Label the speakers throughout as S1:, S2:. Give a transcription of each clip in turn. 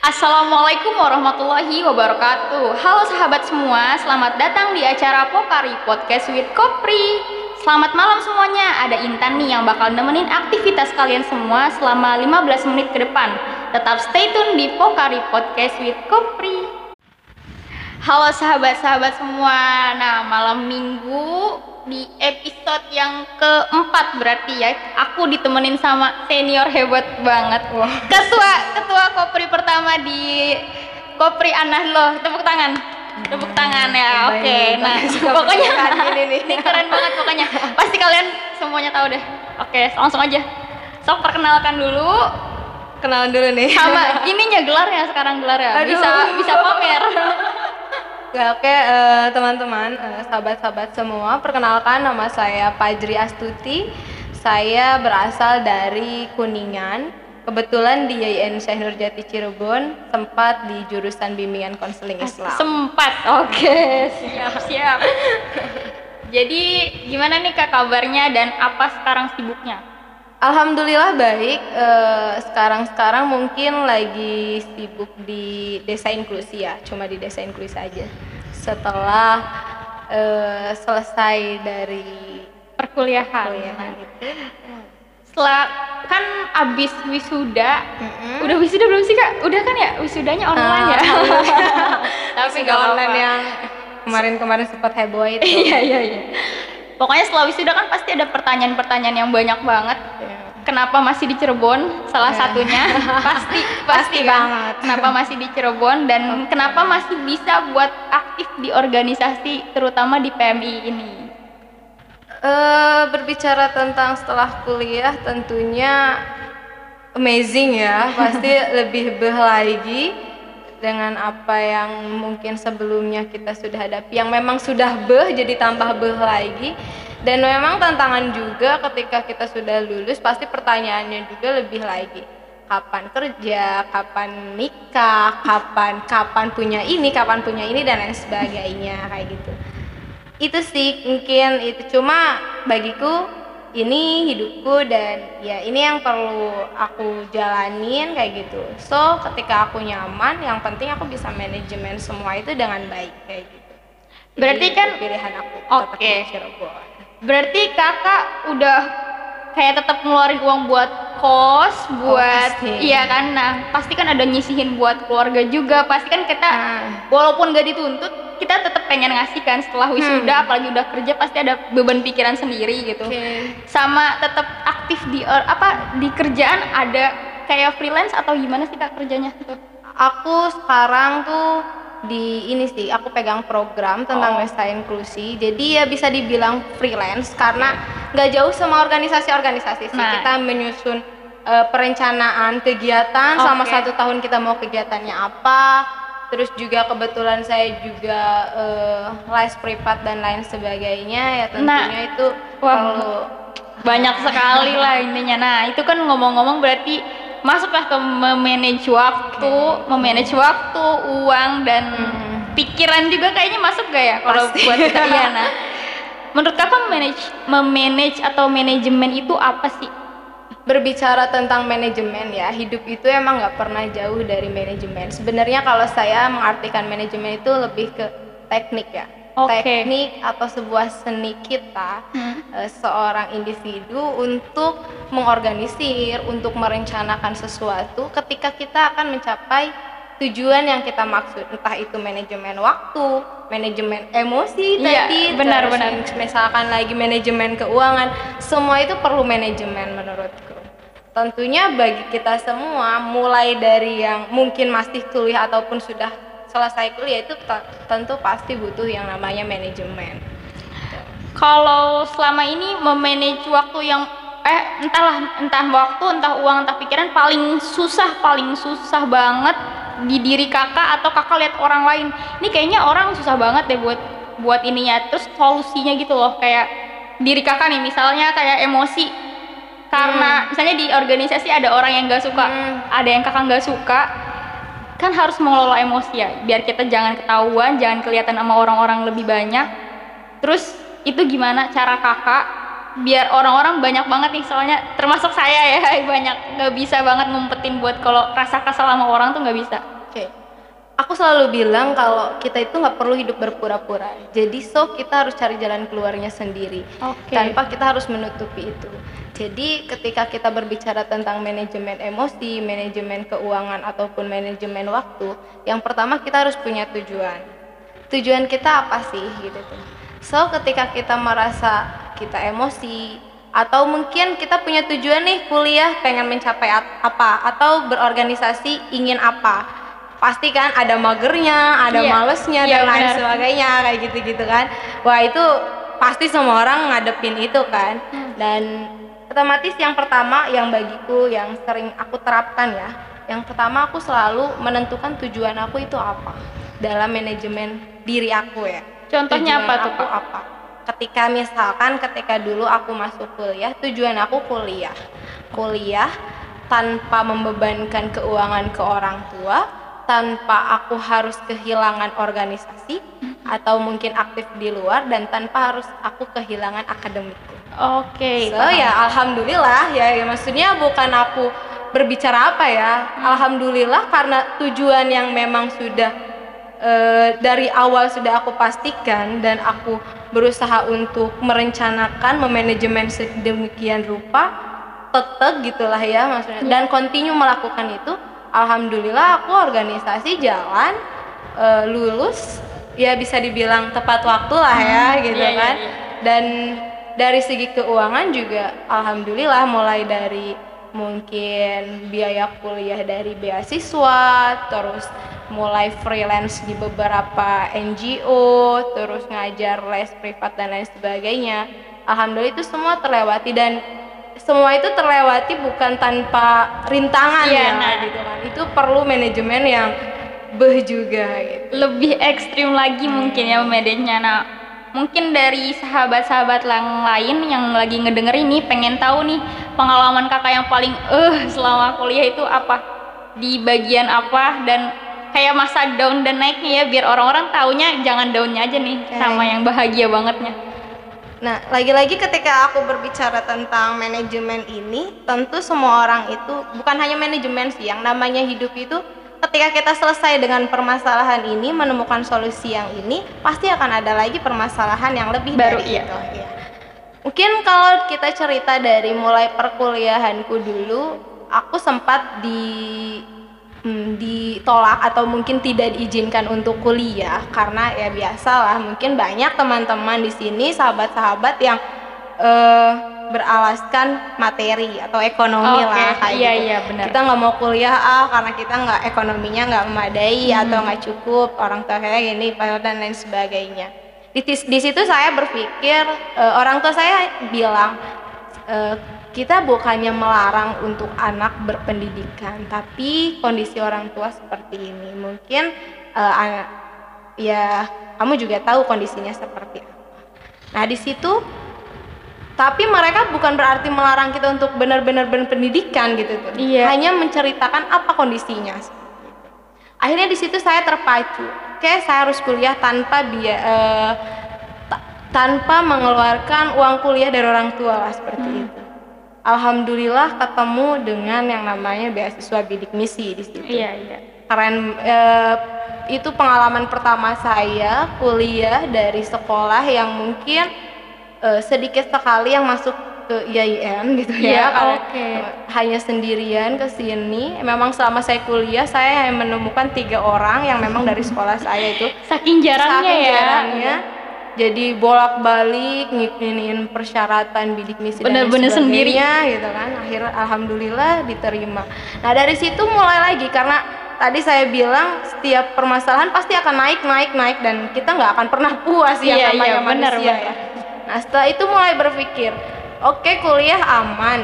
S1: Assalamualaikum warahmatullahi wabarakatuh. Halo sahabat semua, selamat datang di acara Pokari Podcast with Kopri. Selamat malam semuanya, ada Intan nih yang bakal nemenin aktivitas kalian semua selama 15 menit ke depan. Tetap stay tune di Pokari Podcast with Kopri. Halo sahabat-sahabat semua, nah malam minggu di episode yang keempat berarti ya. Aku ditemenin sama senior hebat banget.
S2: Wah.
S1: ketua ketua kopri pertama di kopri anah loh. Tepuk tangan. Tepuk tangan ya. Oke
S2: dulu,
S1: nah pokoknya
S2: ini nih.
S1: ini keren banget pokoknya. Pasti kalian semuanya tahu deh. Oke langsung aja. Sok perkenalkan dulu.
S2: Kenalan dulu nih.
S1: sama ininya gelarnya sekarang gelarnya.
S2: Aduh.
S1: bisa bisa pamer
S2: Ya, oke eh, teman-teman, eh, sahabat-sahabat semua, perkenalkan nama saya Pajri Astuti. Saya berasal dari Kuningan. Kebetulan di YIN Syekh Nurjati Cirebon, sempat di jurusan bimbingan konseling Islam.
S1: Sempat, oke, siap siap. Jadi gimana nih kak kabarnya dan apa sekarang sibuknya?
S2: Alhamdulillah baik. Eh, Sekarang-sekarang mungkin lagi sibuk di desa inklusi ya, cuma di desa inklusi aja. Setelah eh, selesai dari
S1: Perkuliahan.
S2: kuliahan itu,
S1: Setelah kan abis wisuda,
S2: Mm-mm.
S1: udah wisuda belum sih kak? Udah kan ya wisudanya online ya? Tapi nggak
S2: online yang kemarin-kemarin sempat heboh itu.
S1: Iya iya iya. Pokoknya setelah wisuda kan pasti ada pertanyaan-pertanyaan yang banyak banget.
S2: Iya.
S1: Kenapa masih di Cirebon? Salah
S2: Ya.
S1: satunya pasti pasti
S2: Pasti
S1: kan?
S2: banget.
S1: Kenapa masih di Cirebon dan kenapa masih bisa buat aktif di organisasi terutama di PMI ini?
S2: Eh, berbicara tentang setelah kuliah tentunya amazing ya pasti lebih beh lagi dengan apa yang mungkin sebelumnya kita sudah hadapi yang memang sudah beh jadi tambah beh lagi. Dan memang tantangan juga ketika kita sudah lulus pasti pertanyaannya juga lebih lagi. Kapan kerja, kapan nikah, kapan kapan punya ini, kapan punya ini dan lain sebagainya kayak gitu. Itu sih mungkin itu. Cuma bagiku ini hidupku dan ya ini yang perlu aku jalanin kayak gitu. So ketika aku nyaman yang penting aku bisa manajemen semua itu dengan baik kayak gitu.
S1: Berarti
S2: Jadi,
S1: kan-
S2: pilihan aku
S1: Oke.
S2: Cirebon.
S1: Berarti kakak udah kayak tetap ngeluarin uang buat kos, buat
S2: pasti.
S1: iya kan? Nah pasti kan ada nyisihin buat keluarga juga. Pasti kan kita
S2: Ah.
S1: walaupun gak dituntut, kita tetap pengen ngasih kan setelah wisuda,
S2: Hmm.
S1: apalagi udah kerja pasti ada beban pikiran sendiri gitu.
S2: Oke.
S1: Sama tetap aktif di or- apa di kerjaan ada kayak freelance atau gimana sih kak kerjanya tuh?
S2: aku sekarang tuh di ini sih aku pegang program
S1: Oh.
S2: tentang desa inklusi jadi ya bisa dibilang freelance karena nggak jauh sama organisasi-organisasi sih
S1: Nah.
S2: kita menyusun eh, perencanaan kegiatan selama
S1: Oke.
S2: satu tahun kita mau kegiatannya apa terus juga kebetulan saya juga eh, les privat dan lain sebagainya ya tentunya
S1: Nah.
S2: itu
S1: Wah.
S2: perlu
S1: banyak sekali lah intinya. Nah itu kan ngomong-ngomong berarti masuklah ke memanage waktu, memanage waktu, uang dan
S2: Hmm.
S1: pikiran juga kayaknya masuk gak ya kalau buat kita iya nah. Menurut kakak manage memanage atau manajemen itu apa sih?
S2: berbicara tentang manajemen ya hidup itu emang nggak pernah jauh dari manajemen sebenarnya kalau saya mengartikan manajemen itu lebih ke teknik ya
S1: Oke.
S2: teknik atau sebuah seni kita
S1: Hmm.
S2: eh, seorang individu untuk mengorganisir untuk merencanakan sesuatu ketika kita akan mencapai tujuan yang kita maksud entah itu manajemen waktu manajemen emosi
S1: Iya,
S2: tadi
S1: benar,
S2: terus
S1: benar.
S2: misalkan lagi manajemen keuangan semua itu perlu manajemen menurutku tentunya bagi kita semua mulai dari yang mungkin masih kuliah ataupun sudah selesai kuliah itu te- tentu pasti butuh yang namanya manajemen.
S1: Kalau selama ini memanage waktu yang eh entahlah entah waktu entah uang entah pikiran paling susah paling susah banget di diri kakak atau kakak lihat orang lain. Ini kayaknya orang susah banget deh buat buat ininya terus solusinya gitu loh. Kayak diri kakak nih misalnya kayak emosi. Karena misalnya di organisasi ada orang yang gak suka
S2: Hmm.
S1: ada yang kakak nggak suka kan harus mengelola emosi ya biar kita jangan ketahuan jangan kelihatan sama orang-orang lebih banyak. Terus itu gimana cara kakak? Biar orang-orang banyak banget nih soalnya termasuk saya ya banyak nggak bisa banget ngumpetin buat kalau rasa kesel sama orang tuh nggak bisa.
S2: Oke. Aku selalu bilang kalau kita itu nggak perlu hidup berpura-pura. Jadi so kita harus cari jalan keluarnya sendiri.
S1: Oke.
S2: Tanpa kita harus menutupi itu. Jadi ketika kita berbicara tentang manajemen emosi, manajemen keuangan ataupun manajemen waktu, yang pertama kita harus punya tujuan. Tujuan kita apa sih gitu tuh. So ketika kita merasa kita emosi atau mungkin kita punya tujuan nih kuliah pengen mencapai apa atau berorganisasi ingin apa pasti kan ada magernya, ada
S1: Iya.
S2: malesnya
S1: Iya,
S2: dan lain
S1: benar.
S2: sebagainya kayak gitu-gitu kan. Wah itu pasti semua orang ngadepin itu kan.
S1: Hmm.
S2: Dan otomatis yang pertama yang bagiku yang sering aku terapkan ya, yang pertama aku selalu menentukan tujuan aku itu apa dalam manajemen diri aku ya.
S1: Contohnya
S2: Tujuan
S1: apa tuh, Kak?
S2: apa? Ketika misalkan ketika dulu aku masuk kuliah, tujuan aku kuliah. Kuliah tanpa membebankan keuangan ke orang tua, tanpa aku harus kehilangan organisasi atau mungkin aktif di luar dan tanpa harus aku kehilangan akademikku.
S1: oke
S2: So
S1: paham.
S2: ya alhamdulillah ya, ya maksudnya bukan aku berbicara apa ya. Alhamdulillah karena tujuan yang memang sudah eh, dari awal sudah aku pastikan dan aku berusaha untuk merencanakan memanajemen sedemikian rupa tetap gitulah ya maksudnya dan continue melakukan itu alhamdulillah aku organisasi jalan eh, lulus ya bisa dibilang tepat waktu lah ya gitu
S1: iya, iya,
S2: kan.
S1: iya.
S2: dan dari segi keuangan juga alhamdulillah mulai dari mungkin biaya kuliah dari beasiswa terus mulai freelance di beberapa NGO terus ngajar les privat dan lain sebagainya. Alhamdulillah itu semua terlewati. Dan semua itu terlewati bukan tanpa rintangan
S1: Iya,
S2: ya
S1: nah.
S2: gitu kan. Itu perlu manajemen yang beh juga gitu.
S1: Lebih ekstrim lagi mungkin ya medenya nah mungkin dari sahabat-sahabat yang lain yang lagi ngedenger ini pengen tahu nih pengalaman kakak yang paling eh selama kuliah itu apa? Di bagian apa? Dan kayak masa down dan naiknya ya biar orang-orang taunya jangan downnya aja nih
S2: Oke.
S1: sama yang bahagia bangetnya
S2: Nah, lagi-lagi ketika aku berbicara tentang manajemen ini, tentu semua orang itu bukan hanya manajemen sih, yang namanya hidup itu ketika kita selesai dengan permasalahan ini, menemukan solusi yang ini, pasti akan ada lagi permasalahan yang lebih
S1: Baru,
S2: dari
S1: iya.
S2: itu. Iya. Mungkin kalau kita cerita dari mulai perkuliahanku dulu, aku sempat di hmm, ditolak atau mungkin tidak diizinkan untuk kuliah karena ya biasalah mungkin banyak teman-teman di sini sahabat-sahabat yang eh, beralaskan materi atau ekonomi
S1: Oke,
S2: lah kayak
S1: iya,
S2: gitu.
S1: iya, benar.
S2: Kita nggak mau kuliah ah karena kita nggak ekonominya nggak memadai
S1: Hmm.
S2: atau nggak cukup orang tua saya gini dan lain sebagainya. Di, di situ saya berpikir eh, orang tua saya bilang eh, kita bukannya melarang untuk anak berpendidikan, tapi kondisi orang tua seperti ini mungkin eh, anak ya kamu juga tahu kondisinya seperti apa. Nah di situ tapi mereka bukan berarti melarang kita untuk benar-benar berpendidikan gitu tuh.
S1: Iya.
S2: Hanya menceritakan apa kondisinya. Akhirnya di situ saya terpacu. Oke, saya harus kuliah tanpa biaya eh, ta- tanpa mengeluarkan uang kuliah dari orang tua lah seperti
S1: Hmm.
S2: itu. Alhamdulillah ketemu dengan yang namanya beasiswa bidik misi di situ.
S1: Iya iya.
S2: Keren eh, itu pengalaman pertama saya kuliah dari sekolah yang mungkin eh, sedikit sekali yang masuk ke IAIN gitu ya. Karena
S1: oke.
S2: hanya sendirian ke sini memang selama saya kuliah saya menemukan tiga orang yang memang dari sekolah saya itu.
S1: Saking jarangnya
S2: Saking
S1: ya
S2: jarangnya, jadi bolak-balik ngikutin persyaratan bidik misi
S1: Bener-bener sendiri.
S2: sebagainya, gitu kan akhirnya alhamdulillah diterima nah dari situ mulai lagi karena tadi saya bilang setiap permasalahan pasti akan naik naik naik dan kita nggak akan pernah puas
S1: Iya,
S2: ya namanya
S1: iya,
S2: manusia
S1: bener.
S2: ya nah setelah itu mulai berpikir oke kuliah aman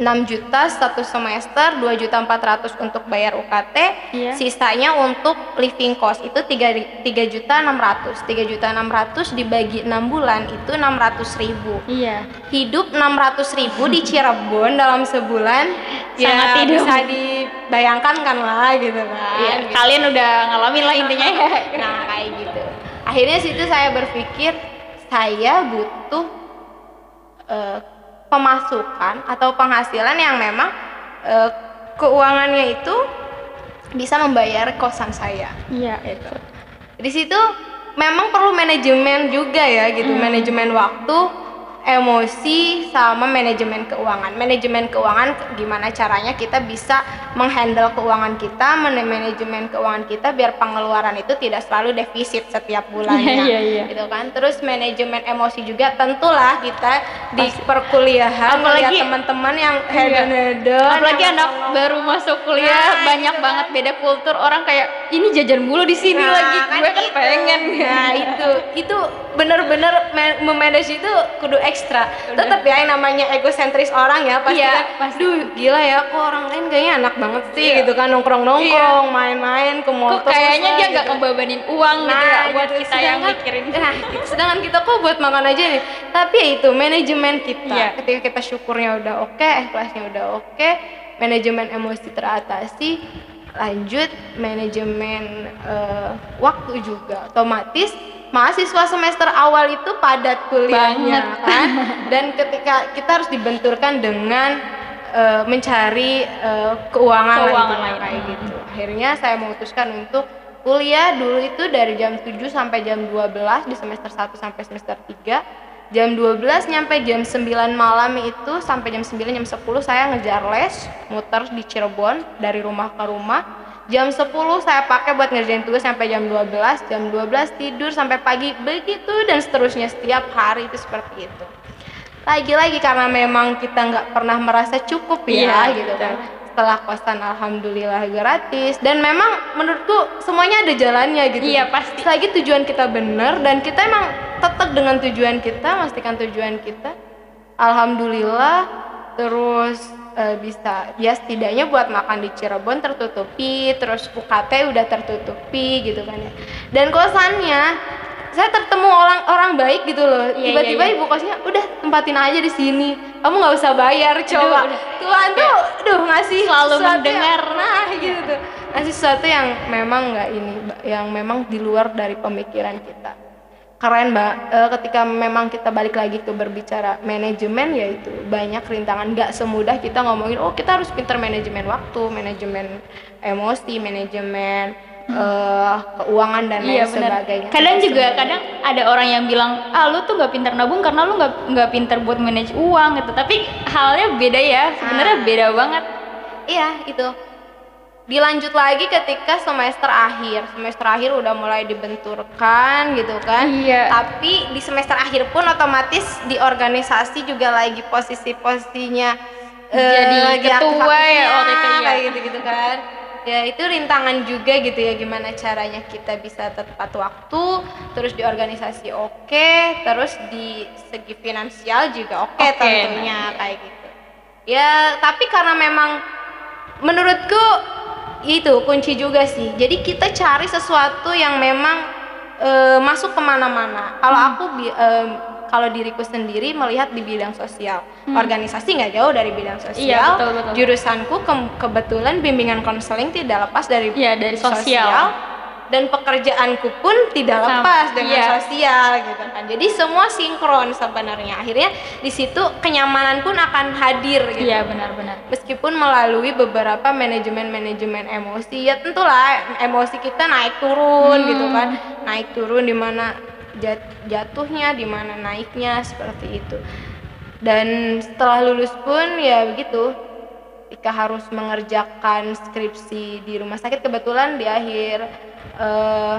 S2: 6 juta satu semester 2 juta 400 untuk bayar UKT
S1: Iya.
S2: sisanya untuk living cost itu 3, 3 juta 600 3 juta 600 dibagi 6 bulan itu 600 ribu
S1: iya
S2: hidup 600 ribu di Cirebon dalam sebulan
S1: Sangat
S2: ya
S1: hidup.
S2: bisa dibayangkan kan lah gitu kan
S1: Iya,
S2: Gitu.
S1: kalian udah ngalamin lah intinya ya
S2: nah kayak gitu akhirnya situ saya berpikir saya butuh eh, pemasukan atau penghasilan yang memang eh, keuangannya itu bisa membayar kosan saya
S1: Iya, itu.
S2: di situ memang perlu manajemen juga ya gitu
S1: Hmm.
S2: manajemen waktu emosi sama manajemen keuangan manajemen keuangan gimana caranya kita bisa menghandle keuangan kita man- manajemen keuangan kita biar pengeluaran itu tidak selalu defisit setiap bulannya
S1: Iya, iya, iya.
S2: gitu kan terus manajemen emosi juga tentulah kita di
S1: Pasti.
S2: perkuliahan
S1: Apalagi-
S2: teman-teman yang
S1: Iya.
S2: hedon-hedon
S1: Apalagi
S2: yang
S1: anak
S2: ngomong-
S1: baru masuk kuliah
S2: Nah,
S1: banyak
S2: gitu
S1: banget beda kultur orang kayak ini jajan mulu di sini
S2: Nah,
S1: lagi gue kan
S2: itu.
S1: pengen
S2: nah itu itu bener-bener ma- memanage itu kudu ekstra
S1: Udah.
S2: tetap ya yang namanya egosentris orang ya pasti
S1: Iya,
S2: kan
S1: pasti.
S2: duh gila ya kok orang lain kayaknya enak banget sih
S1: Iya.
S2: gitu kan nongkrong nongkrong main-main ke mall
S1: kok kayaknya dia nggak
S2: gitu.
S1: ngebebanin uang gitu ya buat
S2: gitu.
S1: kita yang mikirin
S2: nah sedangkan kita kok buat makan aja nih tapi ya itu manajemen kita
S1: Iya.
S2: ketika kita syukurnya udah oke ikhlasnya udah oke manajemen emosi teratasi lanjut manajemen eh, waktu juga otomatis mahasiswa semester awal itu padat kuliahnya kan? Dan ketika kita harus dibenturkan dengan eh, mencari eh, keuangan, lah
S1: Keuangan lain.
S2: kayak gitu. Akhirnya saya memutuskan untuk kuliah dulu itu dari jam 7 sampai jam 12 di semester 1 sampai semester 3 jam 12 nyampe jam 9 malam itu sampai jam 9 jam 10 saya ngejar les muter di Cirebon dari rumah ke rumah jam 10 saya pakai buat ngerjain tugas sampai jam 12 jam 12 tidur sampai pagi begitu dan seterusnya setiap hari itu seperti itu. Lagi-lagi karena memang kita nggak pernah merasa cukup ya
S1: Iya,
S2: gitu kan. setelah kosan alhamdulillah gratis dan memang menurutku semuanya ada jalannya gitu.
S1: Iya, pasti.
S2: selagi tujuan kita benar dan kita emang tetap dengan tujuan kita pastikan tujuan kita alhamdulillah terus eh, bisa ya setidaknya buat makan di Cirebon tertutupi terus UKT udah tertutupi gitu kan ya dan kosannya saya tertemu orang orang baik gitu loh
S1: Iya,
S2: tiba-tiba
S1: iya, iya.
S2: ibu kosnya udah tempatin aja di sini kamu nggak usah bayar coba
S1: udah.
S2: Tuhan tuh duh ngasih
S1: Selalu mendengar.
S2: yang, nah gitu ngasih sesuatu yang memang nggak ini yang memang di luar dari pemikiran kita keren mbak Eh, ketika memang kita balik lagi ke berbicara manajemen yaitu banyak rintangan nggak semudah kita ngomongin oh kita harus pinter manajemen waktu manajemen emosi manajemen eh, keuangan dan lain
S1: Iya
S2: sebagainya
S1: Kadang
S2: Nggak
S1: juga kadang ada orang yang bilang, ah lu tuh nggak pintar nabung karena lu nggak nggak pintar buat manage uang gitu. Tapi halnya beda ya, sebenarnya
S2: Ah.
S1: beda banget.
S2: Iya itu. Dilanjut lagi ketika semester akhir. Semester akhir udah mulai dibenturkan gitu kan.
S1: Iya.
S2: Tapi di semester akhir pun otomatis di organisasi juga lagi posisi-posisinya
S1: Jadi
S2: lagi
S1: ketua ya waktu itu, iya.
S2: kayak gitu-gitu kan. Ya itu rintangan juga gitu ya gimana caranya kita bisa tepat waktu, terus di organisasi oke, terus di segi finansial juga oke
S1: Oke,
S2: tentunya
S1: nah,
S2: kayak gitu. Ya, tapi karena memang menurutku itu kunci juga sih. Jadi kita cari sesuatu yang memang eh, masuk ke mana-mana. Kalau aku bi- em, kalau diriku sendiri melihat di bidang sosial, organisasi nggak jauh dari bidang sosial.
S1: Iya, betul, betul.
S2: Jurusanku ke- kebetulan bimbingan konseling tidak lepas dari
S1: Iya, dari sosial.
S2: Dan pekerjaanku pun tidak
S1: Sama,
S2: lepas dengan
S1: iya.
S2: sosial gitu kan. Jadi semua sinkron sebenarnya. Akhirnya di situ kenyamanan pun akan hadir gitu
S1: Iya benar-benar.
S2: meskipun melalui beberapa manajemen-manajemen emosi ya tentulah emosi kita naik turun
S1: Hmm.
S2: gitu kan naik turun di mana jat- jatuhnya di mana naiknya seperti itu dan setelah lulus pun ya begitu ketika harus mengerjakan skripsi di rumah sakit kebetulan di akhir eh,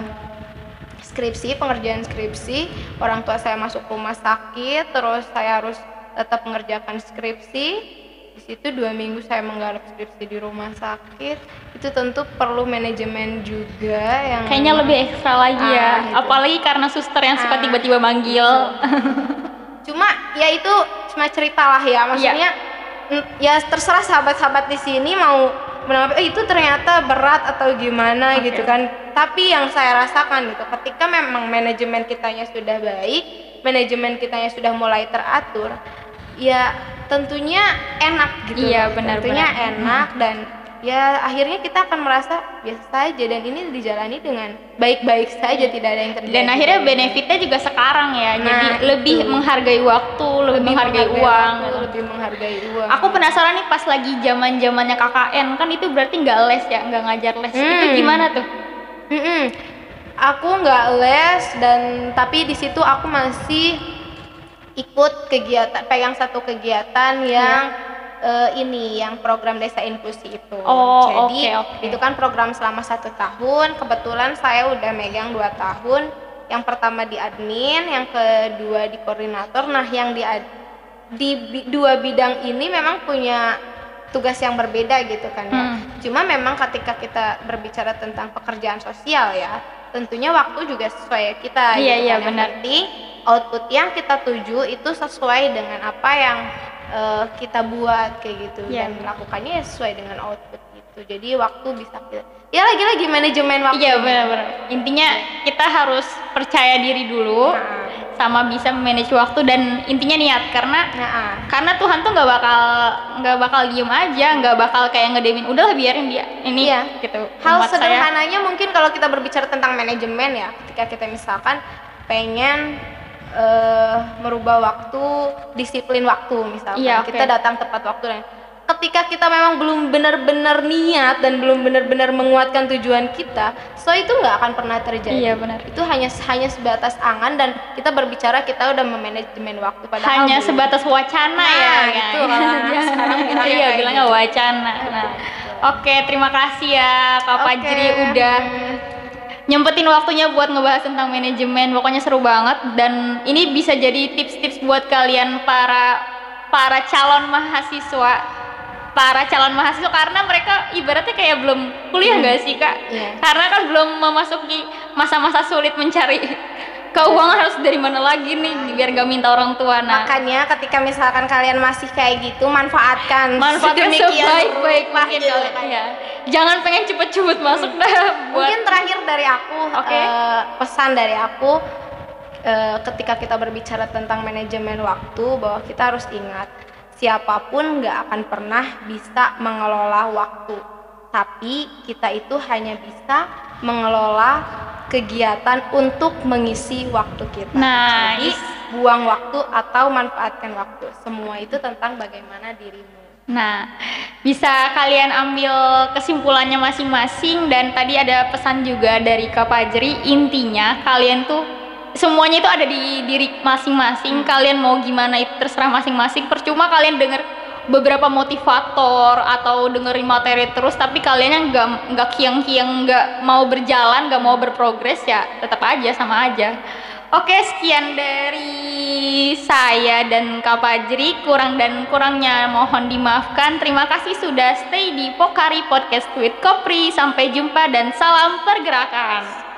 S2: skripsi pengerjaan skripsi orang tua saya masuk rumah sakit terus saya harus tetap mengerjakan skripsi di situ dua minggu saya menggarap skripsi di rumah sakit itu tentu perlu manajemen juga yang
S1: Kayaknya lebih ekstra lagi ya.
S2: Ah, gitu.
S1: Apalagi karena suster yang suka
S2: Ah,
S1: tiba-tiba manggil.
S2: cuma ya itu cuma cerita lah ya maksudnya mm, ya terserah sahabat-sahabat di sini mau menanggapi "Eh, itu ternyata berat atau gimana
S1: Oke.
S2: gitu kan tapi yang saya rasakan gitu ketika memang manajemen kitanya sudah baik manajemen kitanya sudah mulai teratur ya tentunya enak gitu
S1: Iya, benar,
S2: tentunya
S1: benar.
S2: enak dan ya akhirnya kita akan merasa biasa saja dan ini dijalani dengan baik-baik saja tidak ada yang terjadi.
S1: Dan akhirnya benefitnya juga sekarang ya
S2: Nah,
S1: jadi
S2: itu.
S1: lebih menghargai waktu lebih, menghargai, uang.
S2: waktu, lebih menghargai uang.
S1: Aku penasaran nih pas lagi zaman zamannya KKN kan itu berarti nggak les ya nggak ngajar les. Itu
S2: Hmm.
S1: gimana tuh?
S2: Mm-mm. Aku nggak les dan tapi di situ aku masih ikut kegiatan pegang satu kegiatan yang eh, ini yang program desa inklusi itu.
S1: Oh,
S2: Jadi
S1: oke, oke.
S2: itu kan program selama satu tahun. Kebetulan saya udah megang dua tahun. Yang pertama di admin, yang kedua di koordinator. Nah yang di di bi- dua bidang ini memang punya tugas yang berbeda gitu kan ya.
S1: Hmm.
S2: Cuma memang ketika kita berbicara tentang pekerjaan sosial ya, tentunya waktu juga sesuai kita.
S1: Iya,
S2: gitu
S1: iya,
S2: kan. Yang
S1: benar.
S2: penting output yang kita tuju itu sesuai dengan apa yang eh, kita buat kayak gitu
S1: Iya.
S2: dan melakukannya ya sesuai dengan output gitu. Jadi waktu bisa kita ya lagi-lagi manajemen waktu.
S1: iya benar-benar intinya kita harus percaya diri dulu
S2: Nah,
S1: sama bisa manage waktu dan intinya niat karena
S2: nah, ah.
S1: karena Tuhan tuh nggak bakal nggak bakal diem aja nggak bakal kayak ngedemin udahlah biarin dia ini
S2: Iya.
S1: gitu
S2: Hal
S1: Umat saya-
S2: sederhananya mungkin kalau kita berbicara tentang manajemen ya, ketika kita misalkan pengen eh, merubah waktu, disiplin waktu misalkan,
S1: Iya, oke.
S2: kita datang tepat waktu dan ketika kita memang belum benar-benar niat dan belum benar-benar menguatkan tujuan kita, so itu nggak akan pernah terjadi.
S1: iya benar
S2: Itu hanya hanya sebatas angan dan kita berbicara kita udah memanajemen waktu padahal
S1: hanya
S2: belum.
S1: sebatas wacana
S2: Nah,
S1: ya
S2: itu
S1: kan?
S2: anak sekarang bilangnya
S1: iya bilangnya
S2: gitu.
S1: wacana nah oke terima kasih ya Kak
S2: Oke.
S1: Fajri udah nyempetin waktunya buat ngebahas tentang manajemen. Pokoknya seru banget. Dan ini bisa jadi tips-tips buat kalian para para calon mahasiswa. Para calon mahasiswa karena mereka ibaratnya kayak belum kuliah nggak sih kak?
S2: Iya.
S1: karena kan belum memasuki masa-masa sulit mencari keuangan harus dari mana lagi nih biar gak minta orang tua nah
S2: Makanya ketika misalkan kalian masih kayak gitu, manfaatkan
S1: manfaatnya
S2: sedemikian
S1: sebaik-baik mungkin
S2: gitu.
S1: ya. Jangan pengen cepet-cepet masuk dah buat
S2: Mungkin terakhir dari aku,
S1: Oke.
S2: eh, pesan dari aku, eh, ketika kita berbicara tentang manajemen waktu, bahwa kita harus ingat, siapa pun nggak akan pernah bisa mengelola waktu, tapi kita itu hanya bisa mengelola kegiatan untuk mengisi waktu kita.
S1: Nah,
S2: Jadi buang waktu atau manfaatkan waktu. Semua itu tentang bagaimana dirimu.
S1: Nah, bisa kalian ambil kesimpulannya masing-masing dan tadi ada pesan juga dari Kak Fajri, intinya kalian tuh semuanya itu ada di diri masing-masing. Kalian mau gimana itu terserah masing-masing. Percuma kalian denger beberapa motivator atau dengerin materi terus tapi kalian nggak nggak kiang-kiang nggak mau berjalan nggak mau berprogres ya tetap aja sama aja Oke, sekian dari saya dan Kak Fajri. Kurang dan kurangnya mohon dimaafkan. Terima kasih sudah stay di Pokari Podcast with Kopri. Sampai jumpa dan salam pergerakan.